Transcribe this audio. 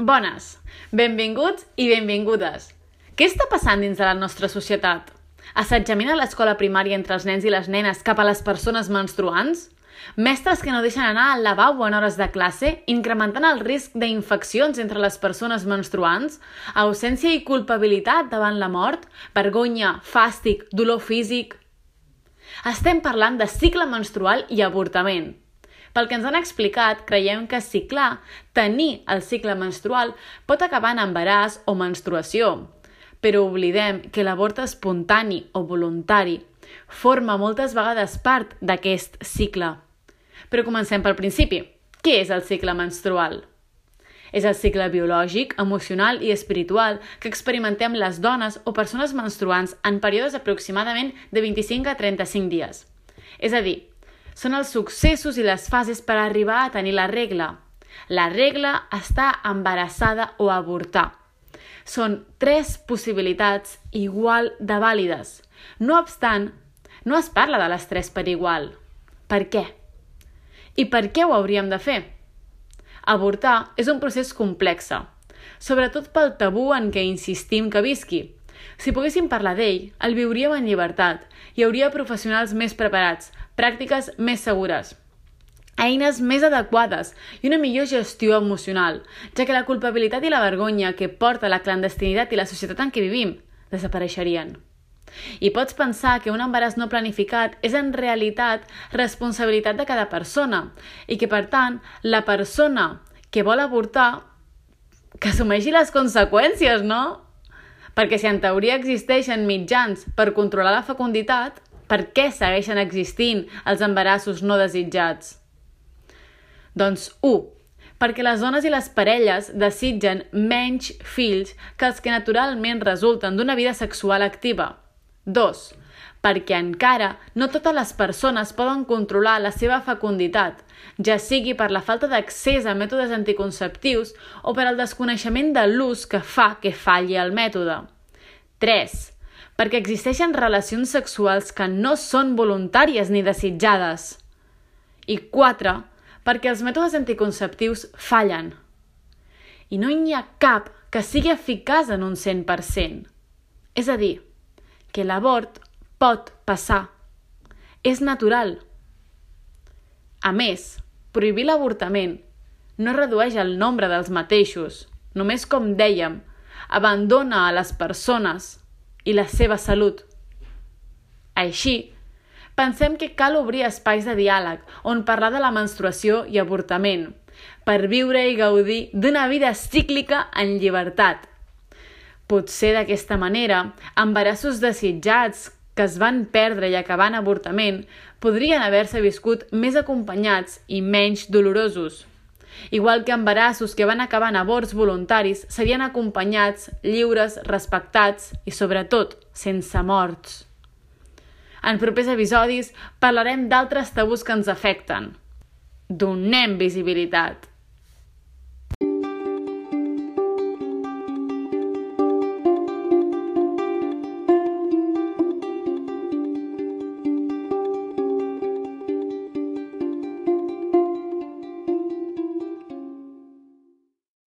Bones, benvinguts i benvingudes. Què està passant dins de la nostra societat? Assetjament a l'escola primària entre els nens i les nenes cap a les persones menstruants? Mestres que no deixen anar al lavabo en hores de classe, incrementant el risc d'infeccions entre les persones menstruants? Ausència i culpabilitat davant la mort? Vergonya, fàstic, dolor físic? Estem parlant de cicle menstrual i avortament. Pel que ens han explicat, creiem que ciclar, tenir el cicle menstrual, pot acabar en embaràs o menstruació. Però oblidem que l'avort espontani o voluntari forma moltes vegades part d'aquest cicle. Però comencem pel principi. Què és el cicle menstrual? És el cicle biològic, emocional i espiritual que experimentem les dones o persones menstruants en períodes aproximadament de 25 a 35 dies. És a dir, són els successos i les fases per arribar a tenir la regla. La regla està embarassada o avortar. Són tres possibilitats igual de vàlides. No obstant, no es parla de les tres per igual. Per què? I per què ho hauríem de fer? Avortar és un procés complex, sobretot pel tabú en què insistim que visqui. Si poguéssim parlar d'ell, el viuríem en llibertat. Hi hauria professionals més preparats, pràctiques més segures, eines més adequades i una millor gestió emocional, ja que la culpabilitat i la vergonya que porta la clandestinitat i la societat en què vivim desapareixerien. I pots pensar que un embaràs no planificat és en realitat responsabilitat de cada persona i que, per tant, la persona que vol avortar que assumeixi les conseqüències, no? Perquè si en teoria existeixen mitjans per controlar la fecunditat, per què segueixen existint els embarassos no desitjats? Doncs 1. Perquè les dones i les parelles desitgen menys fills que els que naturalment resulten d'una vida sexual activa. 2. Perquè encara no totes les persones poden controlar la seva fecunditat, ja sigui per la falta d'accés a mètodes anticonceptius o per al desconeixement de l'ús que fa que falli el mètode. 3 perquè existeixen relacions sexuals que no són voluntàries ni desitjades. I 4. Perquè els mètodes anticonceptius fallen. I no hi ha cap que sigui eficaç en un 100%. És a dir, que l'abort pot passar. És natural. A més, prohibir l'avortament no redueix el nombre dels mateixos, només com dèiem, abandona a les persones i la seva salut. Així, pensem que cal obrir espais de diàleg on parlar de la menstruació i avortament, per viure i gaudir d'una vida cíclica en llibertat. Potser d'aquesta manera, embarassos desitjats que es van perdre i acabar en avortament podrien haver-se viscut més acompanyats i menys dolorosos. Igual que embarassos que van acabar en avorts voluntaris serien acompanyats, lliures, respectats i, sobretot, sense morts. En propers episodis parlarem d'altres tabús que ens afecten. Donem visibilitat.